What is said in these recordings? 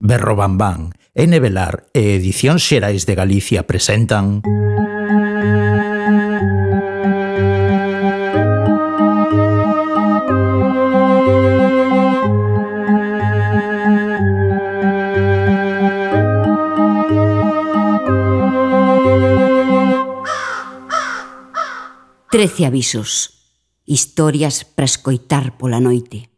Berrobambán N. Velar e Edicións Xerais de Galicia presentan... Trece avisos. Historias para escoitar pola noite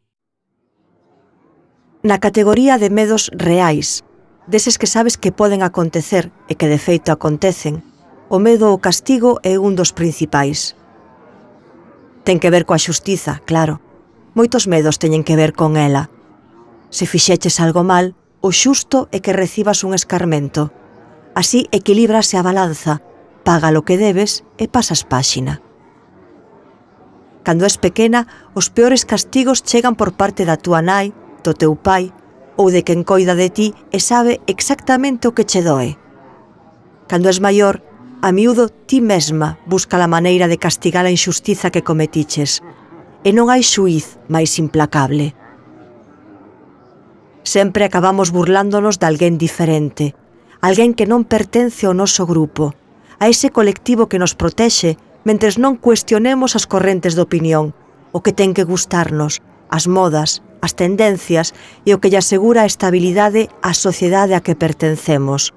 na categoría de medos reais, deses que sabes que poden acontecer e que de feito acontecen, o medo ao castigo é un dos principais. Ten que ver coa xustiza, claro. Moitos medos teñen que ver con ela. Se fixeches algo mal, o xusto é que recibas un escarmento. Así equilibrase a balanza, paga lo que debes e pasas páxina. Cando és pequena, os peores castigos chegan por parte da túa nai do teu pai ou de quen coida de ti e sabe exactamente o que che doe. Cando és maior, a miúdo ti mesma busca a maneira de castigar a injustiza que cometiches, e non hai xuiz máis implacable. Sempre acabamos burlándonos de alguén diferente, alguén que non pertence ao noso grupo, a ese colectivo que nos protexe mentres non cuestionemos as correntes de opinión, o que ten que gustarnos, as modas, as tendencias e o que lle asegura a estabilidade á sociedade a que pertencemos.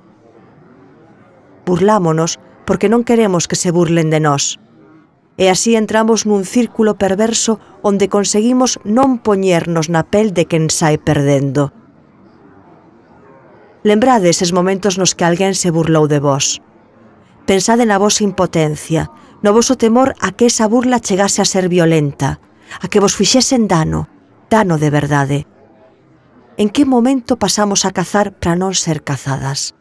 Burlámonos porque non queremos que se burlen de nós. E así entramos nun círculo perverso onde conseguimos non poñernos na pel de quen sai perdendo. Lembrade eses momentos nos que alguén se burlou de vós. Pensade na vosa impotencia, no voso temor a que esa burla chegase a ser violenta, a que vos fixesen dano, dano de verdade. En que momento pasamos a cazar para non ser cazadas?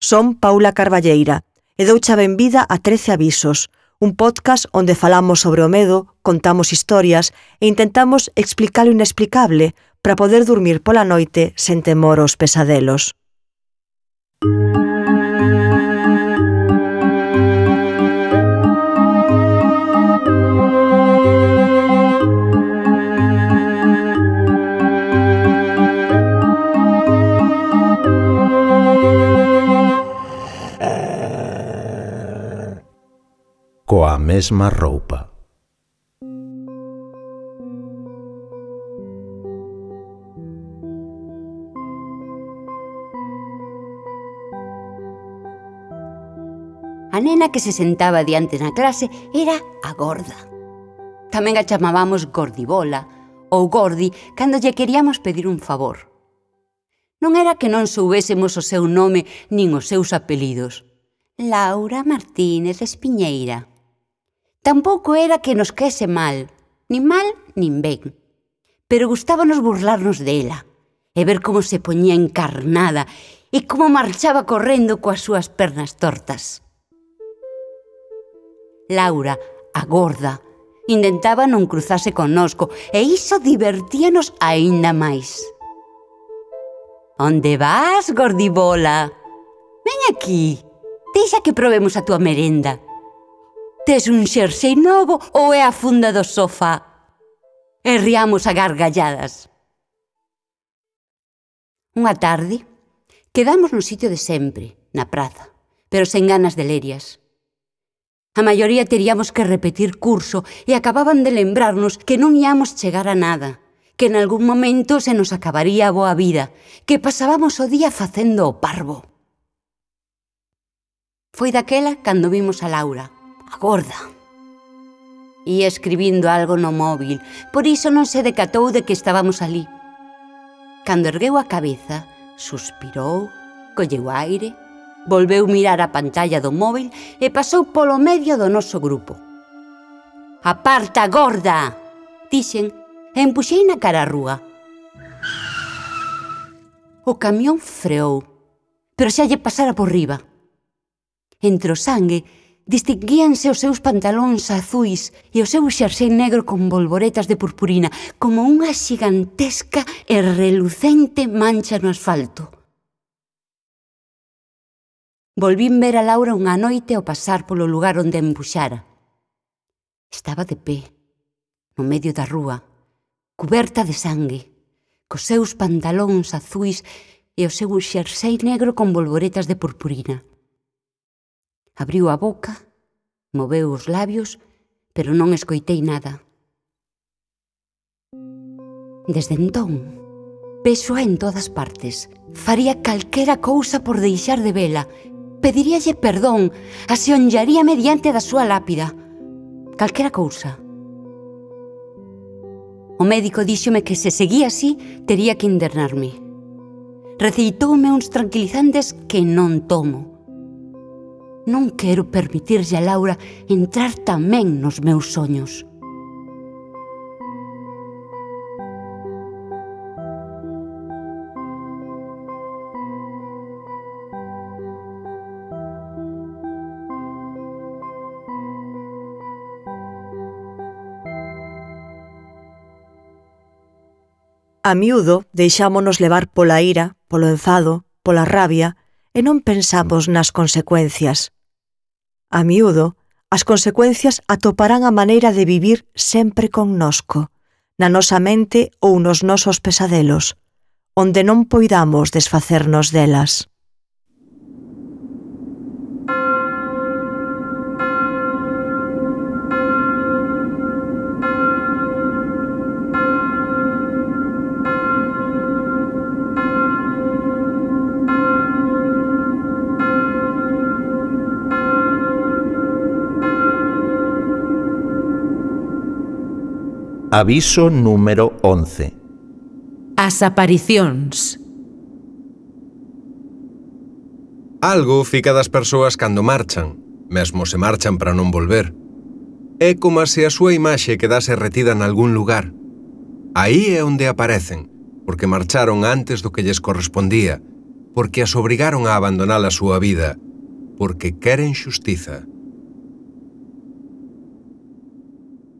Son Paula Carballeira e doucha benvida a 13 avisos, un podcast onde falamos sobre o medo, contamos historias e intentamos explicar o inexplicable para poder dormir pola noite sen temor aos pesadelos. Música mesma roupa. A nena que se sentaba diante na clase era a gorda. Tamén a chamábamos gordibola ou gordi cando lle queríamos pedir un favor. Non era que non soubésemos o seu nome nin os seus apelidos. Laura Martínez Espiñeira. Tampouco era que nos quese mal, nin mal nin ben. Pero gustábanos burlarnos dela e ver como se poñía encarnada e como marchaba correndo coas súas pernas tortas. Laura, a gorda, intentaba non cruzarse connosco e iso divertíanos aínda máis. Onde vas, gordibola? Ven aquí, deixa que probemos a túa merenda. Tes un xersei novo ou é a funda do sofá? E riamos a gargalladas. Unha tarde, quedamos no sitio de sempre, na praza, pero sen ganas de lerias. A maioría teríamos que repetir curso e acababan de lembrarnos que non íamos chegar a nada, que en algún momento se nos acabaría a boa vida, que pasábamos o día facendo o parvo. Foi daquela cando vimos a Laura, a gorda. Ía escribindo algo no móvil, por iso non se decatou de que estábamos ali. Cando ergueu a cabeza, suspirou, colleu aire, volveu mirar a pantalla do móvil e pasou polo medio do noso grupo. Aparta, gorda! Dixen e empuxei na cara a rúa. O camión freou, pero xa lle pasara por riba. Entre o sangue Distinguíanse os seus pantalóns azuis e o seu xersei negro con bolboretas de purpurina, como unha xigantesca e relucente mancha no asfalto. Volvín ver a Laura unha noite ao pasar polo lugar onde embuxara. Estaba de pé, no medio da rúa, cuberta de sangue, cos seus pantalóns azuis e o seu xersei negro con bolboretas de purpurina. Abriu a boca, moveu os labios, pero non escoitei nada. Desde entón, peso en todas partes. Faría calquera cousa por deixar de vela. Pediríalle perdón, aseonllaría mediante da súa lápida. Calquera cousa. O médico díxome que se seguía así, tería que internarme. Receitoume uns tranquilizantes que non tomo non quero permitirlle a Laura entrar tamén nos meus soños. A miúdo deixámonos levar pola ira, polo enfado, pola rabia e non pensamos nas consecuencias. A miúdo, as consecuencias atoparán a maneira de vivir sempre connosco, na nosa mente ou nos nosos pesadelos, onde non poidamos desfacernos delas. Aviso número 11. As aparicións. Algo fica das persoas cando marchan, mesmo se marchan para non volver. É como se a súa imaxe quedase retida en algún lugar. Aí é onde aparecen, porque marcharon antes do que lles correspondía, porque as obrigaron a abandonar a súa vida, porque queren xustiza.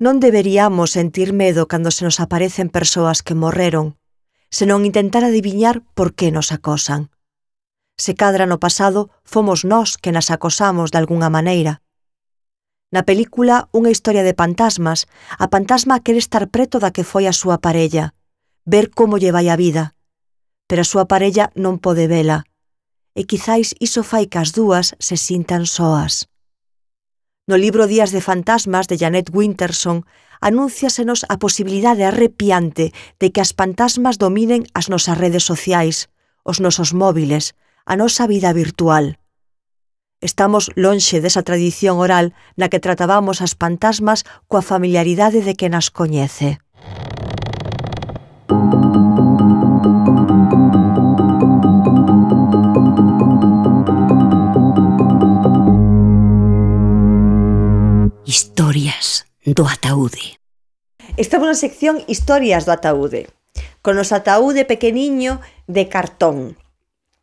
Non deberíamos sentir medo cando se nos aparecen persoas que morreron, senón intentar adiviñar por que nos acosan. Se cadra no pasado, fomos nós que nas acosamos de algunha maneira. Na película Unha historia de fantasmas, a fantasma quere estar preto da que foi a súa parella, ver como lle vai a vida. Pero a súa parella non pode vela, e quizáis iso fai que as dúas se sintan soas. No libro Días de Fantasmas de Janet Winterson anúnciasenos a posibilidade arrepiante de que as fantasmas dominen as nosas redes sociais, os nosos móviles, a nosa vida virtual. Estamos lonxe desa tradición oral na que tratábamos as fantasmas coa familiaridade de que nas coñece. Historias do ataúde. Estamos na sección Historias do ataúde, con os ataúde pequeniño de cartón,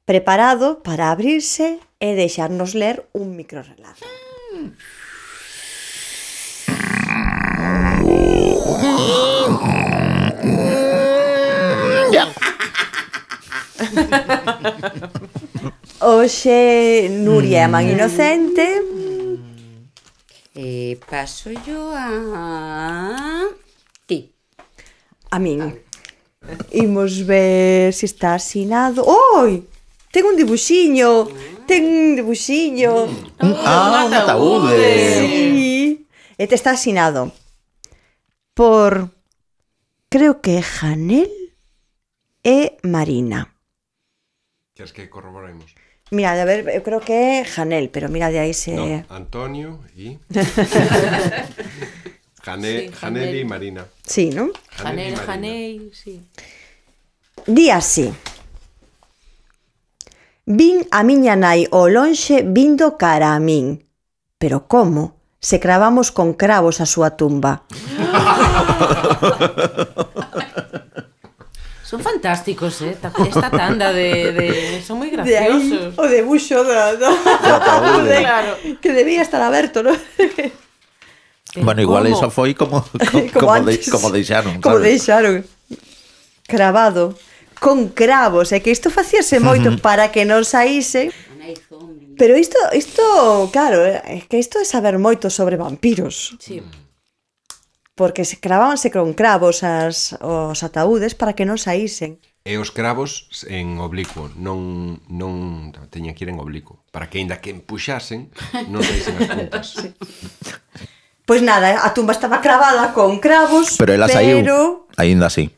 preparado para abrirse e deixarnos ler un microrelato. Oxe, Nuria é man inocente, E paso yo a ti. A min. Imos ver se si está asinado. Oi! Ten un dibuxiño. Ten un dibuxiño. Ah, un ataúde. Sí. E te está asinado por creo que é Janel e Marina. Queres que corroboremos? Mira, a ver, eu creo que Janel, pero mira de aí se... No, Antonio y... Jane, Sí, Janel y Janel. Marina. Sí, non? Janel Janel. Janel, sí. Di así. Vin a miña nai ao lonxe vindo cara a min. Pero como? Se cravamos con cravos a súa tumba. Son fantásticos, eh? Esta tanda de, de... son moi graciosos. De aí, o debuxo da do... do de, claro. que debía estar aberto, ¿no? bueno, igual ¿cómo? eso foi como como, como, antes, de, como deixaron, como deixaron cravado con cravos, é eh? que isto facíase moito uh -huh. para que non saíse. Pero isto, isto, claro, eh, é que isto é saber moito sobre vampiros. Sí porque se cravábanse con cravos as, os ataúdes para que non saísen. E os cravos en oblicuo, non, non teñen que ir en oblicuo, para que aínda que empuxasen, non saísen as puntas. sí. Pois nada, a tumba estaba cravada con cravos, pero, ela pero... saiu, aínda así.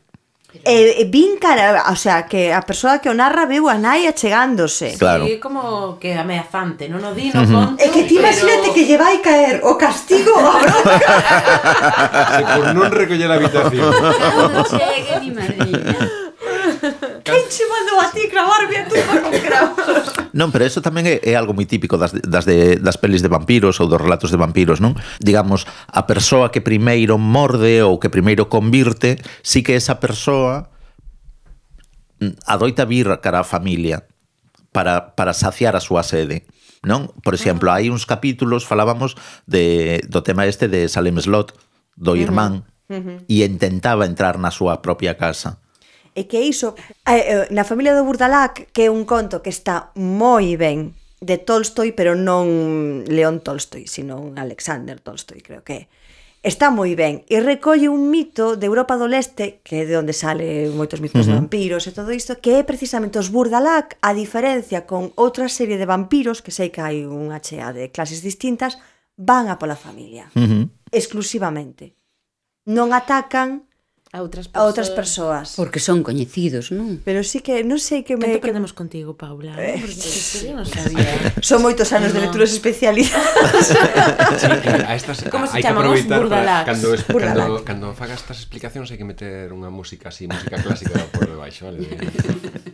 E, e eh, eh, vin cara, o sea, que a persoa que o narra veu a nai achegándose. Claro. Sí, como que ameazante, non o di, no conto. É que ti imagínate que lle vai caer o castigo a bronca. Se por non recoller a habitación. non chegue, ni madriña che mando a ti cravarme a tú por un. Non, pero eso tamén é, é algo moi típico das, das, de, das pelis de vampiros ou dos relatos de vampiros, non? Digamos, a persoa que primeiro morde ou que primeiro convirte, sí que esa persoa mm, adoita vir cara a familia para, para saciar a súa sede. Non? Por exemplo, uh -huh. hai uns capítulos falábamos de, do tema este de Salem Slot, do irmán, uh -huh. Uh -huh. e intentaba entrar na súa propia casa. E que iso, na familia do Burdalac, que é un conto que está moi ben de Tolstoi, pero non León Tolstoi, sino Alexander Tolstoi, creo que é. Está moi ben e recolle un mito de Europa do Leste, que é de onde sale moitos mitos uh -huh. vampiros e todo isto, que é precisamente os Burdalac, a diferencia con outra serie de vampiros, que sei que hai unha chea de clases distintas, van a pola familia, uh -huh. exclusivamente. Non atacan, a outras persoas. A outras persoas. Porque son coñecidos, non? Pero sí que non sei que me Tanto perdemos contigo, Paula. Eh, sí, non sabía. Son moitos anos no. de lecturas especializadas. sí, a estas Como se chaman os burdalax? Cando, es, cando, cando faga estas explicacións hai que meter unha música así, música clásica por debaixo, vale?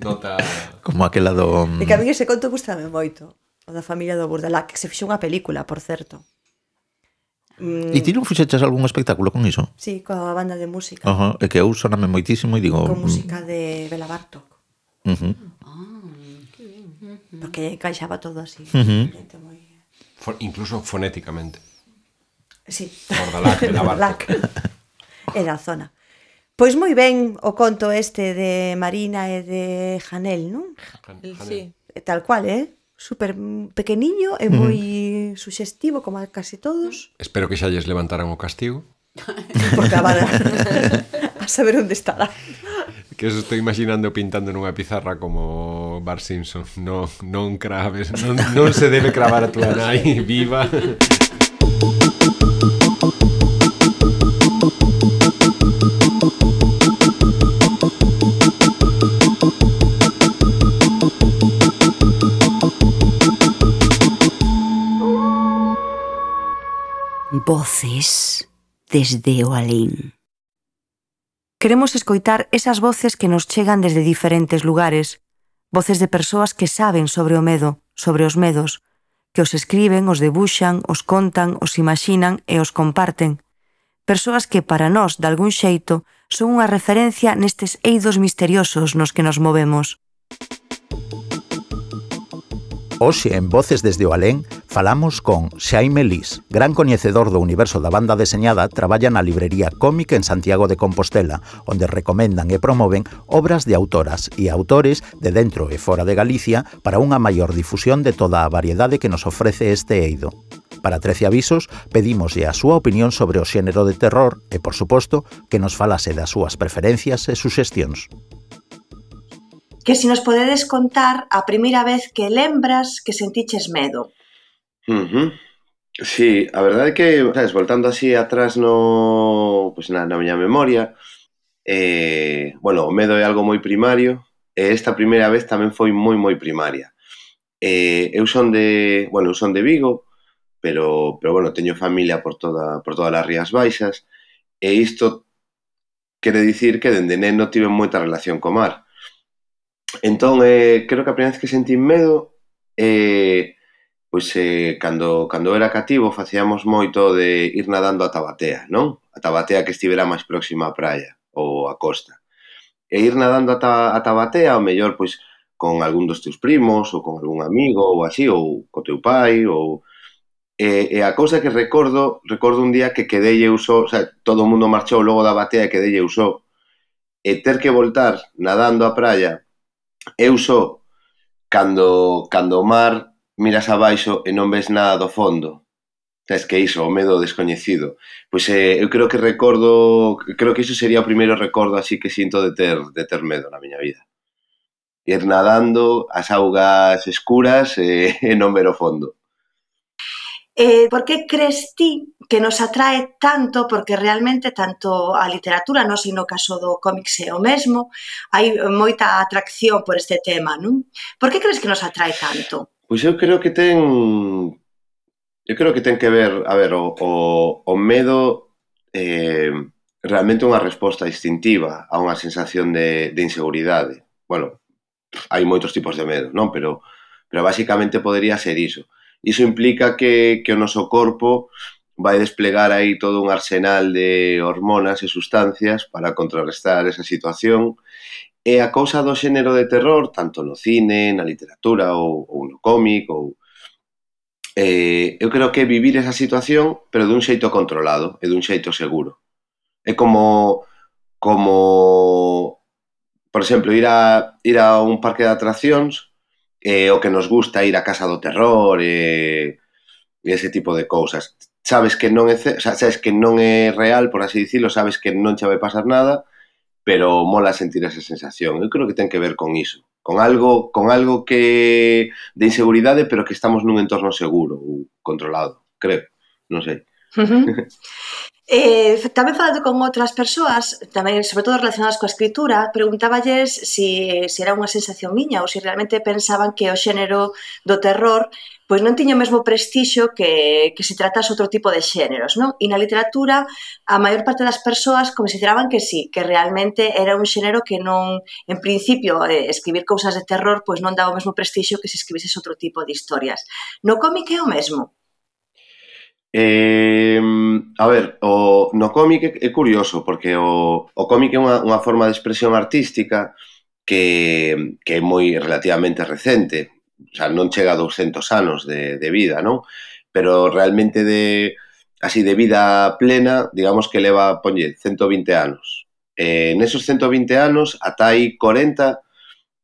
Nota Como aquela do E que a mí ese conto gustame moito. O da familia do Burdalac, que se fixo unha película, por certo. Mm. E ti non fixeches algún espectáculo con iso? Sí, coa banda de música. Uh -huh. E que eu soname moitísimo e digo... Con mm. música de Bela Bartok. Uh -huh. ah, que. Uh -huh. Porque encaixaba todo así. Uh -huh. moi... For, incluso fonéticamente. Sí. Bordalac, Bela Bartok. Era a zona. Pois moi ben o conto este de Marina e de Janel, non? Janel, sí. Tal cual, eh? super pequeniño e moi mm. suxestivo como casi todos. Espero que xa lles levantaran o castigo. Porque a vara a, a saber onde estará. Que os estou imaginando pintando nunha pizarra como Bar Simpson. Non, non craves, non, non se debe cravar a tua nai viva. voces desde o alén. Queremos escoitar esas voces que nos chegan desde diferentes lugares, voces de persoas que saben sobre o medo, sobre os medos, que os escriben, os debuxan, os contan, os imaxinan e os comparten. Persoas que para nós, de algún xeito, son unha referencia nestes eidos misteriosos nos que nos movemos. Oxe en Voces desde o Alén Falamos con Xaime Lis, gran coñecedor do universo da banda deseñada, traballa na librería cómica en Santiago de Compostela, onde recomendan e promoven obras de autoras e autores de dentro e fora de Galicia para unha maior difusión de toda a variedade que nos ofrece este eido. Para 13 avisos, pedimoslle a súa opinión sobre o xénero de terror e, por suposto, que nos falase das súas preferencias e suxestións que si nos podedes contar a primeira vez que lembras que sentiches medo. Uhum. Sí, a verdade é que, sabes, voltando así atrás no, pues na, na miña memoria, eh, bueno, o medo é algo moi primario, e esta primeira vez tamén foi moi moi primaria. Eh, eu son de, bueno, eu son de Vigo, pero pero bueno, teño familia por toda por todas as Rías Baixas, e isto quere dicir que dende neno tive moita relación co mar. Entón, eh, creo que a primeira vez que sentí medo eh, pois eh, cando, cando era cativo facíamos moito de ir nadando a Tabatea, non? A Tabatea que estivera máis próxima á praia ou á costa. E ir nadando a, ta, a Tabatea, ao mellor, pois, con algún dos teus primos ou con algún amigo ou así, ou co teu pai, ou... E, e a cousa que recordo, recordo un día que quedei eu só, o sea, todo o mundo marchou logo da batea e quedei eu só, e ter que voltar nadando a praia, eu só, cando, cando o mar miras abaixo e non ves nada do fondo. Es que iso, o medo descoñecido. Pois eh, eu creo que recordo, creo que iso sería o primeiro recordo así que sinto de ter, de ter medo na miña vida. Ir nadando, as augas escuras e, e non ver o fondo. Eh, por que crees ti que nos atrae tanto? Porque realmente tanto a literatura, non sei no caso do cómic é o mesmo, hai moita atracción por este tema, non? Por que crees que nos atrae tanto? Pois eu creo que ten eu creo que ten que ver, a ver, o, o, o medo eh, realmente unha resposta instintiva a unha sensación de, de inseguridade. Bueno, hai moitos tipos de medo, non? Pero, pero basicamente podería ser iso. Iso implica que, que o noso corpo vai desplegar aí todo un arsenal de hormonas e sustancias para contrarrestar esa situación E a cousa do xénero de terror, tanto no cine, na literatura ou, ou no cómic, ou, eh, eu creo que é vivir esa situación, pero dun xeito controlado e dun xeito seguro. É como, como por exemplo, ir a, ir a un parque de atraccións, eh, o que nos gusta ir a casa do terror, eh, e eh, ese tipo de cousas sabes que non é, o sea, sabes que non é real, por así dicirlo, sabes que non che vai pasar nada, pero mola sentir esa sensación. Eu creo que ten que ver con iso, con algo con algo que de inseguridade, pero que estamos nun entorno seguro ou controlado, creo, non sei. Uh -huh. Eh, tamén falando con outras persoas, tamén sobre todo relacionadas coa escritura, preguntáballes se si, si era unha sensación miña ou se si realmente pensaban que o xénero do terror pois non tiña o mesmo prestixio que, que se tratase outro tipo de xéneros, non? E na literatura a maior parte das persoas consideraban que sí, que realmente era un xénero que non, en principio, eh, escribir cousas de terror pois non daba o mesmo prestixio que se escribises outro tipo de historias. No cómic é o mesmo. Eh, a ver, o, no cómic é curioso, porque o, o cómic é unha, unha forma de expresión artística que, que é moi relativamente recente xa non chega a 200 anos de, de vida, non? Pero realmente de así de vida plena, digamos que leva, poñe, 120 anos. Eh, nesos 120 anos, ata aí 40,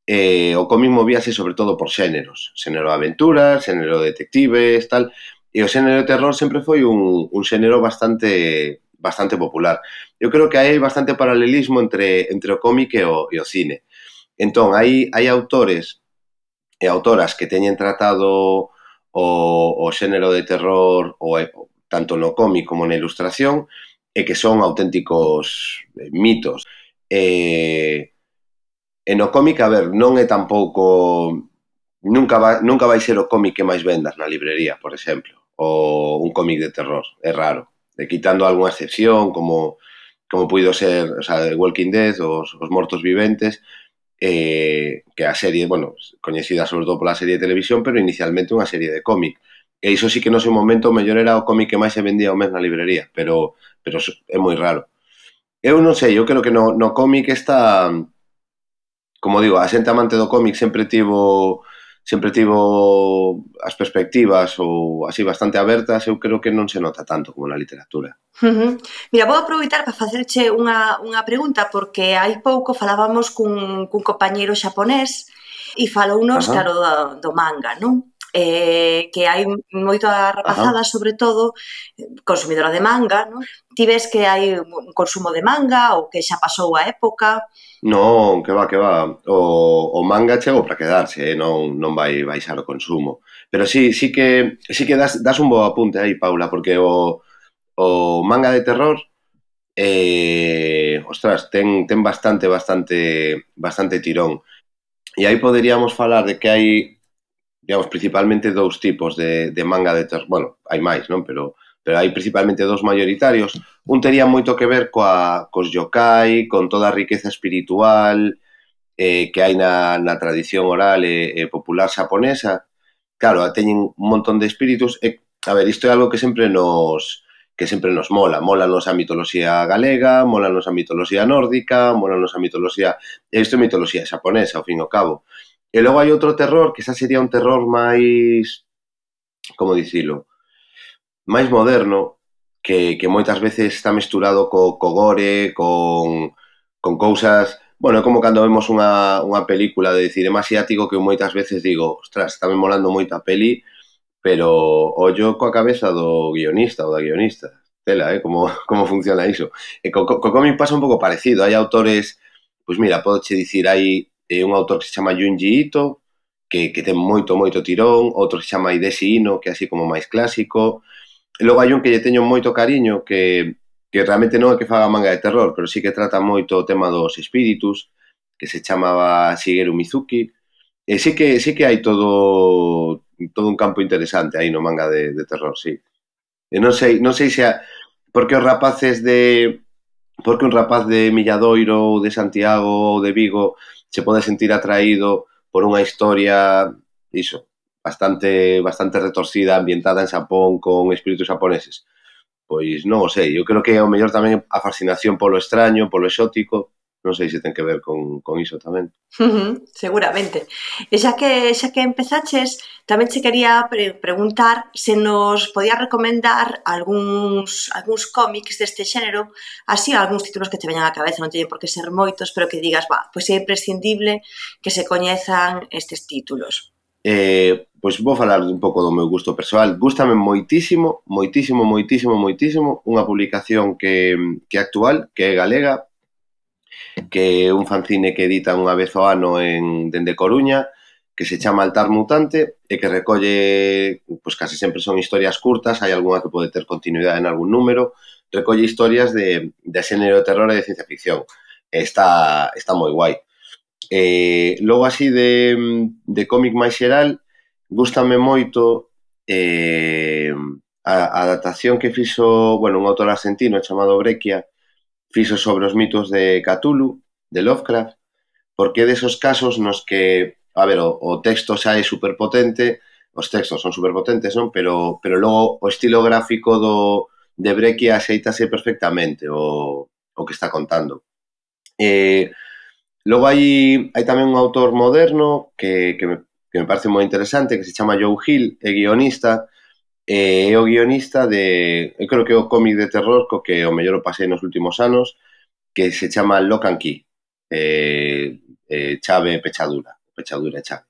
eh, o cómic movíase sobre todo por xéneros. Xénero de aventuras, xénero de detectives, tal. E o xénero de terror sempre foi un, un xénero bastante bastante popular. Eu creo que hai bastante paralelismo entre, entre o cómic e o, e o cine. Entón, hai, hai autores e autoras que teñen tratado o, o xénero de terror o, tanto no cómic como na ilustración e que son auténticos eh, mitos. E, e no cómic, a ver, non é tampouco... Nunca, va, nunca vai ser o cómic que máis vendas na librería, por exemplo, ou un cómic de terror, é raro. E quitando algunha excepción, como como puido ser o sea, The Walking Dead, os, os mortos viventes, eh, que a serie, bueno, coñecida sobre todo pola serie de televisión, pero inicialmente unha serie de cómic. E iso sí que no seu momento o mellor era o cómic que máis se vendía o mes na librería, pero, pero é moi raro. Eu non sei, eu creo que no, no cómic está... Como digo, a xente amante do cómic sempre tivo sempre tivo as perspectivas ou así bastante abertas, eu creo que non se nota tanto como na literatura. Uh -huh. Mira, vou aproveitar para facerche unha, unha pregunta porque hai pouco falábamos cun, cun compañeiro xaponés e falounos, Ajá. claro, do, do manga, non? eh, que hai moita rapazada, Ajá. sobre todo, consumidora de manga, non? Ti ves que hai un consumo de manga ou que xa pasou a época, Non, que va, que va. O, o manga chegou para quedarse, eh? non, non vai baixar o consumo. Pero sí, sí que, sí que das, das un bo apunte aí, Paula, porque o, o manga de terror eh, ostras, ten, ten bastante, bastante, bastante tirón. E aí poderíamos falar de que hai, digamos, principalmente dous tipos de, de manga de terror. Bueno, hai máis, non? Pero pero hai principalmente dos mayoritarios. Un tería moito que ver coa, cos yokai, con toda a riqueza espiritual eh, que hai na, na tradición oral e, e popular xaponesa. Claro, teñen un montón de espíritus. E, a ver, isto é algo que sempre nos que sempre nos mola. Mola nos a mitoloxía galega, mola nos a mitoloxía nórdica, mola nos a mitoloxía... Isto é mitoloxía xaponesa, ao fin e ao cabo. E logo hai outro terror, que xa sería un terror máis... Como dicilo? máis moderno que, que moitas veces está mesturado co, co gore, con, con cousas... Bueno, é como cando vemos unha, unha película de cinema asiático que moitas veces digo, ostras, está me molando moito a peli, pero ollo coa cabeza do guionista ou da guionista. Tela, eh, como, como funciona iso. E co, co, co cómic pasa un pouco parecido. Hai autores, pois pues mira, podoche dicir, hai eh, un autor que se chama Junji Ito, que, que ten moito, moito tirón, outro que se chama Hidesi Ino, que é así como máis clásico, E logo hai un que lle teño moito cariño que, que realmente non é que faga manga de terror, pero sí que trata moito o tema dos espíritus, que se chamaba Shigeru Mizuki. E sí que, sí que hai todo todo un campo interesante aí no manga de, de terror, sí. E non sei, non sei se a, porque os rapaces de porque un rapaz de Milladoiro ou de Santiago ou de Vigo se pode sentir atraído por unha historia iso, bastante bastante retorcida, ambientada en Xapón con espíritus japoneses. Pois non o sei, eu creo que é ao mellor tamén a fascinación polo extraño, polo exótico, non sei se ten que ver con, con iso tamén. Uh -huh, seguramente. E xa que, xa que empezaches, tamén che quería pre preguntar se nos podías recomendar algúns, algúns cómics deste xénero, así algúns títulos que te veñan á cabeza, non teñen por que ser moitos, pero que digas, va, pois é imprescindible que se coñezan estes títulos. Eh, Pois vou falar un pouco do meu gusto persoal. Gústame moitísimo, moitísimo, moitísimo, moitísimo unha publicación que, que é actual, que é galega, que é un fanzine que edita unha vez ao ano en dende Coruña, que se chama Altar Mutante e que recolle, pois case sempre son historias curtas, hai algunha que pode ter continuidade en algún número, recolle historias de, de xénero de terror e de ciencia ficción. Está, está moi guai. Eh, logo así de, de cómic máis xeral, gustame moito eh, a, a adaptación que fixo, bueno, un autor argentino chamado Brequia fixo sobre os mitos de Cthulhu, de Lovecraft, porque é desos casos nos que, a ver, o, o texto xa é superpotente, os textos son superpotentes, non? Pero, pero logo o estilo gráfico do, de Breccia axeitase perfectamente o, o que está contando. Eh, logo hai, hai tamén un autor moderno que, que me que me parece moi interesante, que se chama Joe Hill, é guionista, e é o guionista de, eu creo que é o cómic de terror co que o mellor o pasei nos últimos anos, que se chama Lock and Key, eh, eh, Chave Pechadura, Pechadura e Chave.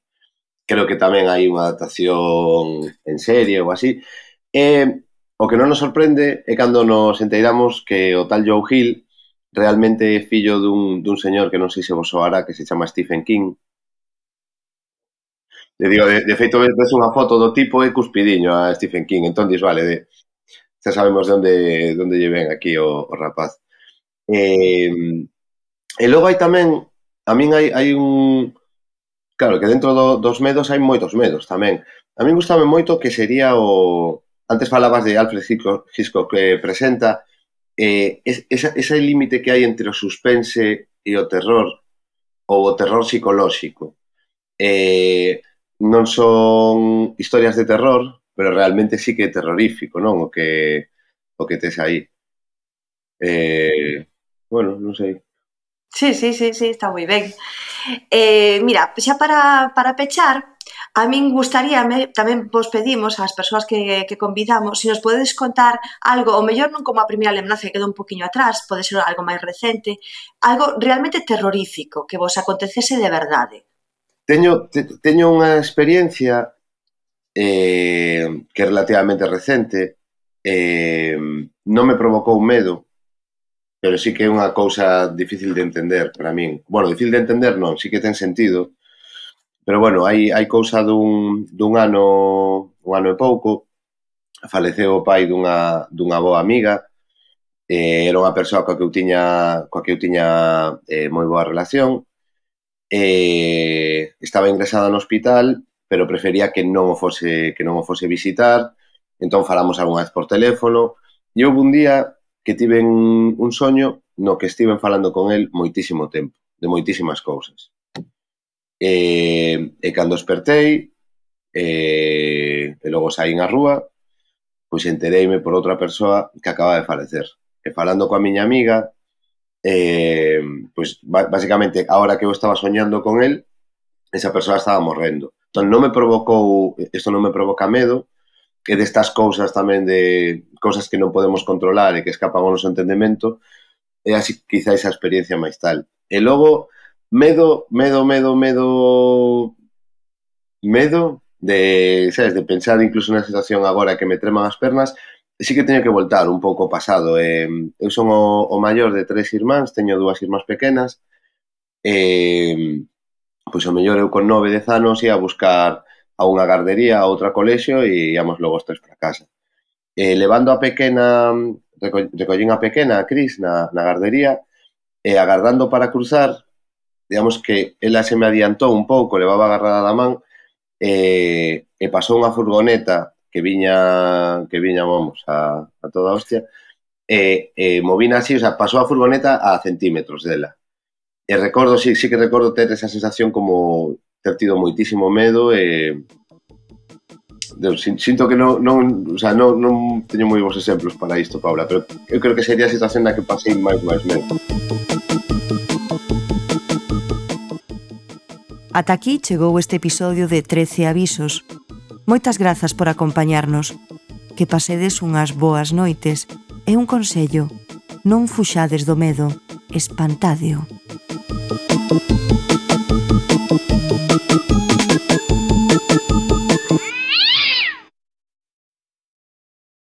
Creo que tamén hai unha adaptación en serie ou así. E o que non nos sorprende é cando nos enteiramos que o tal Joe Hill realmente é fillo dun, dun señor que non sei se vos soará, que se chama Stephen King, Le digo, de, de feito, ves unha foto do tipo e cuspidiño a Stephen King. Entón, dis, vale, de, xa sabemos de onde, de onde lle ven aquí o, o rapaz. E, e logo hai tamén, a min hai, hai un... Claro, que dentro do, dos medos hai moitos medos tamén. A min gustame moito que sería o... Antes falabas de Alfred Hitchcock que presenta eh, esa, ese límite que hai entre o suspense e o terror ou o terror psicolóxico. Eh, non son historias de terror, pero realmente sí que é terrorífico, non? O que o que tes aí. Eh, bueno, non sei. Sí, sí, sí, sí, está moi ben. Eh, mira, xa para, para pechar, a min gustaríame, tamén vos pedimos ás persoas que, que convidamos, se nos podedes contar algo, o mellor non como a primeira lembranza que quedou un poquinho atrás, pode ser algo máis recente, algo realmente terrorífico que vos acontecese de verdade. Teño, te, teño unha experiencia eh, que é relativamente recente, eh, non me provocou medo, pero sí que é unha cousa difícil de entender para min. Bueno, difícil de entender non, sí que ten sentido, pero bueno, hai, hai cousa dun, dun ano, un ano e pouco, faleceu o pai dunha, dunha boa amiga, eh, era unha persoa coa que eu tiña, coa que eu tiña eh, moi boa relación, eh, estaba ingresada no hospital, pero prefería que non o fose, que non o fose visitar, entón falamos algunha vez por teléfono, e houve un día que tiven un soño no que estiven falando con el moitísimo tempo, de moitísimas cousas. E, eh, e cando espertei, e, eh, e logo saín á rúa, pois entereime por outra persoa que acaba de falecer. E falando coa miña amiga, eh, pues básicamente ahora que eu estaba soñando con él, esa persoa estaba morrendo. Entón, non me provocou, isto non me provoca medo, que destas cousas tamén de cousas que non podemos controlar e que escapan ao noso entendemento, é así quizá esa experiencia máis tal. E logo, medo, medo, medo, medo, medo de, sabes, de pensar incluso na situación agora que me treman as pernas, sí que teño que voltar un pouco ao pasado. Eh, eu son o, o maior de tres irmáns, teño dúas irmás pequenas, eh, pois o mellor eu con nove, dez anos ia a buscar a unha gardería, a outra colexio e íamos logo os tres para casa. Eh, levando a pequena, recollín a pequena, a Cris, na, na gardería, e eh, agardando para cruzar, digamos que ela se me adiantou un pouco, levaba agarrada da man, e, eh, e pasou unha furgoneta que viña que viña, vamos, a, a toda hostia, e, e movina así, o sea, pasou a furgoneta a centímetros dela. E recordo, sí, sí que recordo ter esa sensación como ter tido moitísimo medo e... Deus, sinto que non, non, o sea, non, non teño moi bons exemplos para isto, Paula, pero eu creo que sería a situación na que pasei máis máis medo. Ata aquí chegou este episodio de 13 avisos, Moitas grazas por acompañarnos. Que pasedes unhas boas noites e un consello, non fuxades do medo, espantadeo. Thank you.